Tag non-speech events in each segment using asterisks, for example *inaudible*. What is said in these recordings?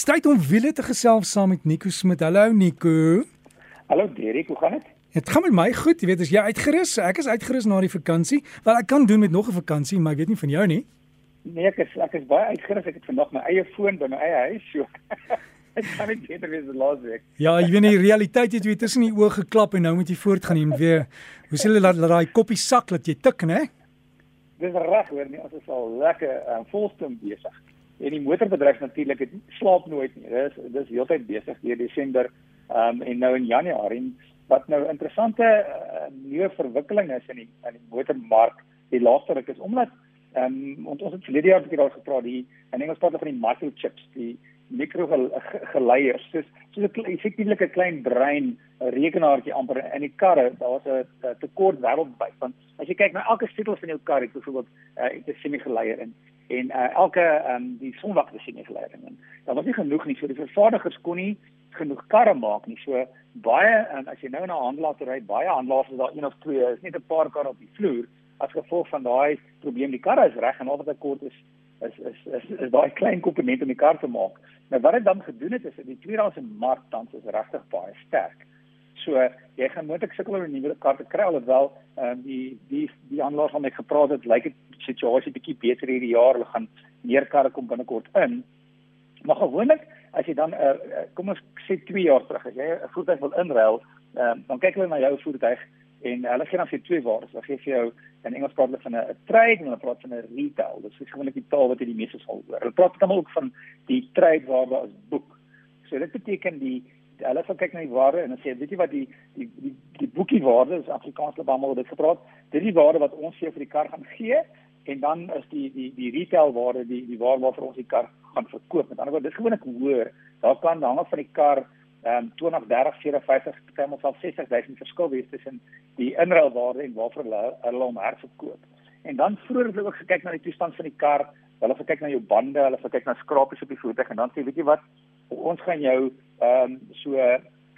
Stryd om wiele te gesels saam met Nico Smit. Hallo Nico. Hallo Derek, hoe gaan dit? Dit gaan met my goed. Jy weet as jy uitgerus, ek is uitgerus na die vakansie. Wel ek kan doen met nog 'n vakansie, maar ek weet nie van jou nie. Nee, ek is ek is baie uitgerus. Ek het vandag my eie foon by my eie huis, so *laughs* ek kan beter wees as laas week. Ja, jy weet die realiteit het jy tussen die oë geklap en nou moet jy voortgaan en weer hoe sê hulle dat daai koppie sak dat jy tik, né? Dis reg hoor nie, ons is al lekker um, volstem besig. En die motorbedryf natuurlik het slaap nooit nie. Dis dis heeltyd besig deur Desember um, en nou in Januarie. Wat nou interessante uh, nuwe verwikkeling is in die in die motormark die laaste ruk is omdat um, ons het verlede jaar 'n bietjie daaroor gepraat die in Engels praat van die microchips die mikrogeleiers soos soos 'n effektiewe klein brein rekenaartjie amper in die karre daar's 'n tekort wêreldwyd. Want as jy kyk na elke sleutel van jou kar het byvoorbeeld uh, 'n semi-geleier in en uh, elke um, die sonwagte semi-geleier in daar was nie genoeg nie so die vervaardigers kon nie genoeg karre maak nie. So baie en as jy nou na 'n handelaar toe ry, baie handelaars is daar een of twee, is net 'n paar karre op die vloer as gevolg van daai probleem. Die karre is reg en al wat ek kort is is is is, is, is daai klein komponent om die kar te maak. Nou wat dit dan gedoen het is dat die tweedehandse mark tans is regtig baie sterk. So jy gaan moontlik sukkel om 'n nuwe kar te kry alhoewel ehm um, die die die handelaars waarmee ek gepraat het, lyk dit situasie bietjie beter hierdie jaar. Hulle gaan meer karre kom binnekort in. Maar gewoonlik as jy dan uh, kom ons sê 2 jaar terug as jy 'n voertuig wil inruil, uh, dan kyk hulle na jou voertuig en hulle gee dan vir twee waardes. Hulle gee vir jou in Engels praat hulle van 'n trade en hulle praat van 'n retail. Dit is gewoonlik die taal wat jy die meeste sal hoor. Hulle praat dan ook van die trade waarde as boek. So dit beteken die hulle sal kyk na die waarde en dan sê weet jy wat die die die, die boekie waarde is Afrikaans hulle almal dit gepraat. Dit is die waarde wat ons vir die kar gaan gee en dan is die die die retail waarde die die waarde waarvoor ons die kar gaan verkoop. Met ander woorde, dis gewoonlik hoër. Daar kan hang af van die kar ehm um, 20, 30, 40, 50, partymal self 60000 verskil wees tussen die inruilwaarde en waarvoor hulle hulle hom herverkoop. En dan vroeër het hulle ook gekyk na die toestand van die kar. Hulle het gekyk na jou bande, hulle het gekyk na skrapies op die voertuig en dan sê weet jy wat, ons gaan jou ehm um, so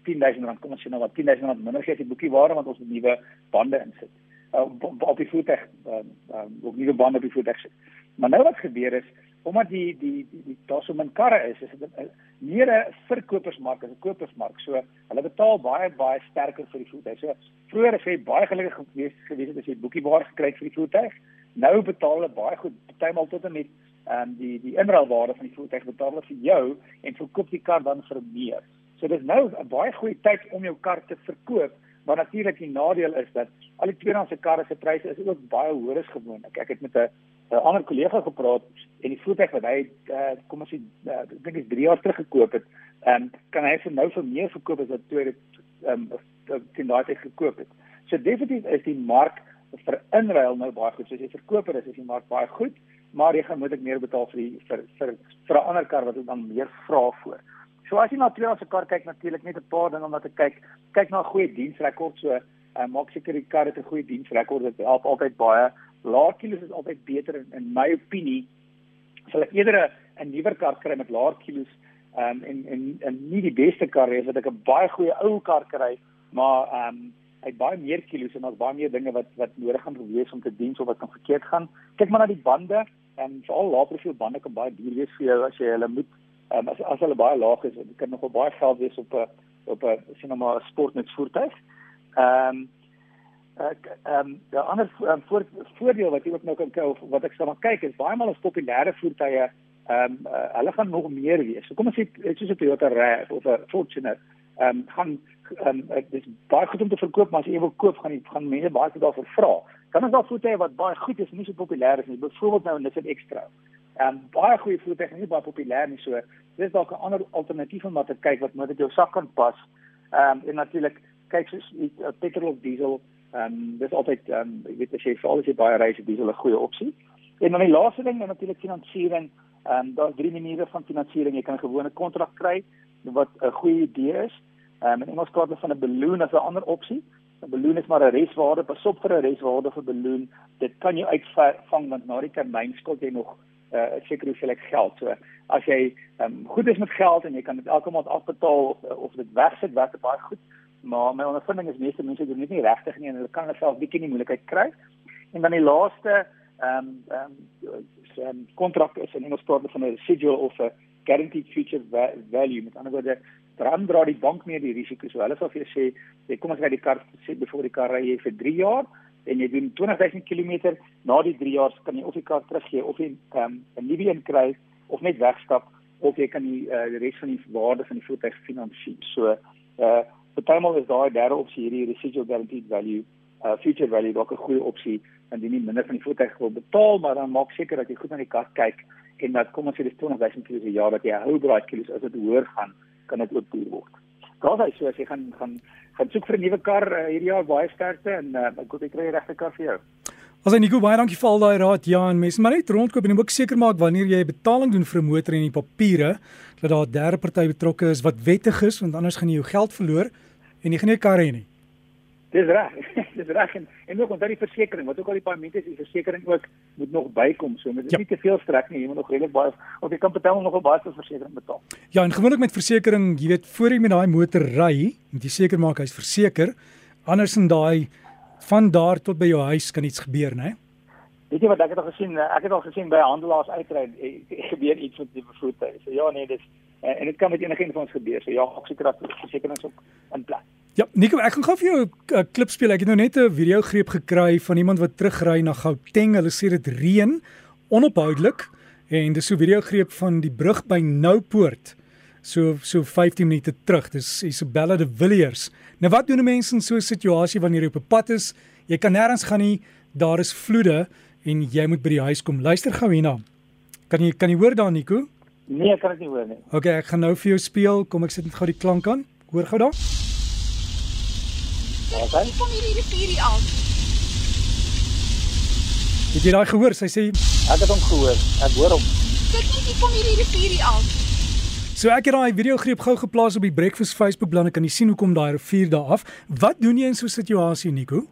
10000 rand kom ons sê nou wat 10000 rand minder gee as die boekie waarde want ons het nuwe bande insit. Uh, op die voertuig ehm um, op nuwe bande op die voertuig sit. Maar nou wat gebeur is omdat die die die, die daar so min karre is, is dit meer 'n verkopersmark as 'n kopersmark. So hulle betaal baie baie sterker vir die voertuig. So vroeër het jy baie gelukkig gewees gewees het as jy boekiebaar gekry het vir die voertuig. Nou betaal hulle baie goed, partymal tot en met ehm um, die die inruilwaarde van die voertuig betaal vir jou en verkoop die kar dan vir meer. So dis nou 'n baie goeie tyd om jou kar te verkoop. Maar natuurlik die nadeel is dat al die tweedehandse karre se pryse is ook baie hoër as gewoonlik. Ek het met 'n 'n ander kollega gepraat en die voertuig wat hy uh, kom ons sê uh, ek dink is 3 jaar terug gekoop het, ehm um, kan hy vir nou vir meer verkoop as wat dit ehm um, teen daai tyd gekoop het. So definitief is die mark vir inruil nou baie goed. So as jy verkoper is, is die mark baie goed, maar jy gaan moontlik meer betaal vir die vir vir vir 'n ander kar wat dan meer vra voor. So as jy na twee se kar kyk natuurlik net 'n paar dinge om na te kyk. Kyk na 'n goeie diensrekord so uh, maak seker die kar het 'n goeie diensrekord. Dit help altyd baie laer kilos is altyd beter in, in my opinie. Sal ek eerder 'n nuwer kar kry met laer kilos um, en en en nie die beste kar hê wat ek 'n baie goeie ou kar kry, maar ehm um, hy het baie meer kilos en daar's baie meer dinge wat wat nodig gaan wees om te dien of wat kan verkeerd gaan. Kyk maar na die bande en veral lae profiel bande kan baie duur wees vir jou as jy hulle moet um, as as hulle baie laag is, dit kan nogal baie geld wees op 'n op 'n sien nou maar 'n sportnet voertuig. Ehm um, ek ehm um, 'n ander um, voor, voordeel wat jy ook nou kan kyk of wat ek maar kyk is baie maal is populêre voertuie ehm um, uh, hulle gaan nog meer wees. So kom ons sê soos 'n Toyota RAV of 'n Fortuner ehm um, gaan ehm um, dit is baie goed om te verkoop maar as jy wil koop gaan jy gaan mense baie daarvoor vra. Dan is daar voertuie wat baie goed is en nie so populêr is nie. Byvoorbeeld nou net 'n Extra. Ehm um, baie goeie voertuie nie baie populêr nie so. Dis dalk 'n ander alternatief om wat te kyk wat met jou sak kan pas. Ehm um, en natuurlik kyk soos uh, petrol of diesel Ehm um, dis altyd ehm um, jy weet as jy veral as jy baie reis, dis 'n goeie opsie. En dan die laaste ding is natuurlik finansiering. Ehm um, daar's drie maniere van finansiering. Jy kan 'n gewone kontrak kry wat 'n goeie idee is. Ehm um, en ons praat van 'n balloon as 'n ander opsie. 'n Balloon is maar 'n reswaarde, pas op vir 'n reswaarde vir balloon. Dit kan jy uitvang want na die termyn skuld jy nog 'n uh, sekere hoeveelheid geld. So as jy ehm um, goed is met geld en jy kan dit elke maand afbetaal of, of dit wegsit, werk dit baie goed maar my ondervinding is meeste mense doen dit nie regtig nie en hulle kan self bietjie in moeilikheid kry. En dan die laaste ehm um, ehm um, 'n kontrak is in Engels praat van 'n residual of 'n guaranteed future value. Met ander woorde dan dra die bank meer die risiko so hulle sal vir jou sê jy kom as jy die kar sê voor die kar ry jy vir 3 jaar en jy doen 20000 km na die 3 jaar kan jy of die kar teruggee of jy um, 'n nuwe een kry of net wegstap of jy kan die uh, die res van die waarde van die voertuig finansier so uh partymal is daai derde opsie hierdie residual guaranteed value uh future value dalk 'n goeie opsie indien jy minder van die voertuig wil betaal maar dan maak seker dat jy goed na die kar kyk en dat kom ons sê dis 20000 km per jaar dat jy hou braai kilos as dit hoër gaan kan dit ook duur word. Daar is so as jy gaan gaan gaan soek vir 'n nuwe kar uh, hierdie jaar baie sterkte en uh, ek hoop jy kry die regte kar vir jou. As Nico baie dankie vir al daai raad Jan. Mens maar net rondkoop en ook seker maak wanneer jy betaling doen vir 'n motor en die papiere dat daar 'n derde party betrokke is wat wettig is want anders gaan jy jou geld verloor en jy gaan nie 'n kar hê nie. Dis reg. *laughs* Dis reg en en ook onthou die versekerings, wat ook al die paemente is, die versekerings ook moet nog bykom. So dit ja. nie te veel strek nie. Jy moet nog redelik baie of jy kan betel nog 'n baie vir versekerings betaal. Ja, en gewoonlik met versekerings, jy weet, voor jy met daai motor ry, moet jy seker maak hy's verseker. Anders in daai van daar tot by jou huis kan iets gebeur, né? Weet jy wat ek het al gesien, ek het al gesien by handelaars uitry, *laughs* gebeur iets met die voertuie. So ja, nee, dis en dit kan met enigiemand van ons gebeur. So ja, ek seker dat versekerings ook in plek. Ja, Nico, ek gaan gou vir jou 'n uh, klip speel. Ek het nou net 'n video greep gekry van iemand wat terugry na Gauteng. Hulle sê dit reën onophoudelik en dis so 'n video greep van die brug by Noupoort. So so 15 minute terug. Dis Isabella de Villiers. Nou wat doen mense in so 'n situasie wanneer jy op 'n pad is? Jy kan nêrens gaan nie. Daar is vloede en jy moet by die huis kom. Luister gou hierna. Kan jy kan jy hoor daar Nico? Nee, ek kan dit nie hoor nie. Okay, ek gaan nou vir jou speel. Kom ek sit net gou die klank aan. Hoor gou daar? Okay. Kom hier hierdie rivier af. Het jy daai gehoor? Sy sê ek het hom gehoor. Ek hoor hom. Kyk net hier kom hierdie rivier af. So ek het daai video greep gou geplaas op die Breakfast Facebook bladsy kan jy sien hoe kom daai rivier daar af. Wat doen jy in so 'n situasie Nico?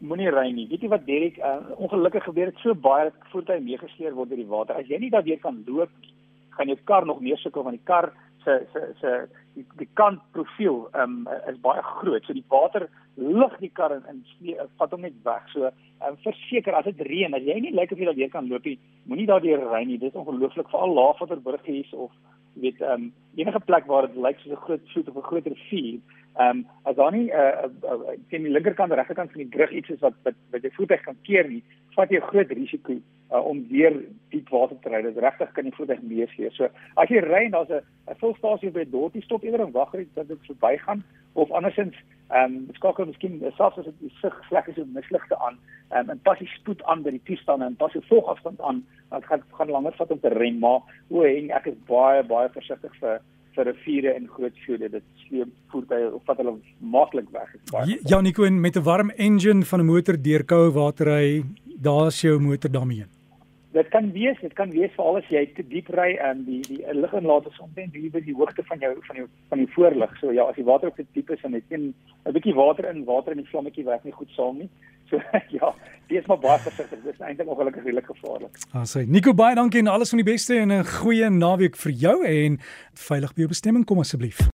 Moenie ry nie. Weet jy wat Derek, uh, ongelukkig gebeur dit so baie dat voertuie meegesleer word deur die water. As jy nie daardeur kan loop nie, gaan jou kar nog meer sukkel want die kar se se se die, die kant profiel um, is baie groot. So die water lig die kar in en vat hom net weg. So um, verseker as dit reën, as jy nie lyk of jy daar weer kan loop nie, moenie daardeur ry nie. Dit is ongelooflik vir al laafwaterburg hier of weet ehm um, enige plek waar dit lyk soos 'n groot vloed of 'n groot rivier. Ehm um, as daar nie uh, uh, uh, teen die linkerkant of regterkant van die brug iets is wat wat wat jou voertuig kan keer nie, vat jy 'n groot risiko uh, om weer diep water te ry. Dit regtig kan die voertuig meesleer. So as jy ry en daar's 'n 'n volstasie by 'n dorpie stop eerder en wag dat dit verbygaan of andersins ehm um, skakel miskien selfs as dit sig sleg is of misligte aan um, en pas die spoed aan by die toestande en pas die volgafstand aan dan gaan gaan langer vat om te rem maar o en ek is baie baie versigtig vir vir riviere en groot vloede dit sleep voertuie of vat hulle maklik weg ja, ja Nico en met 'n warm engine van 'n motor deur koue water hy daar's jou motor daarmee dit kan wees, dit kan wees veral as jy te diep ry en die die liginlaat is omtrent hier by die hoogte van jou van jou van die voorlig. So ja, as die water op te diep is en dit 'n 'n bietjie water in water in die vlammetjie werk nie goed saam nie. So *laughs* ja, dis maar baie versigtig. Dit is eintlik ongelukkig redelik gevaarlik. Ah, sê Nico baie dankie en alles van die beste en 'n goeie naweek vir jou en veilig by jou bestemming kom asseblief.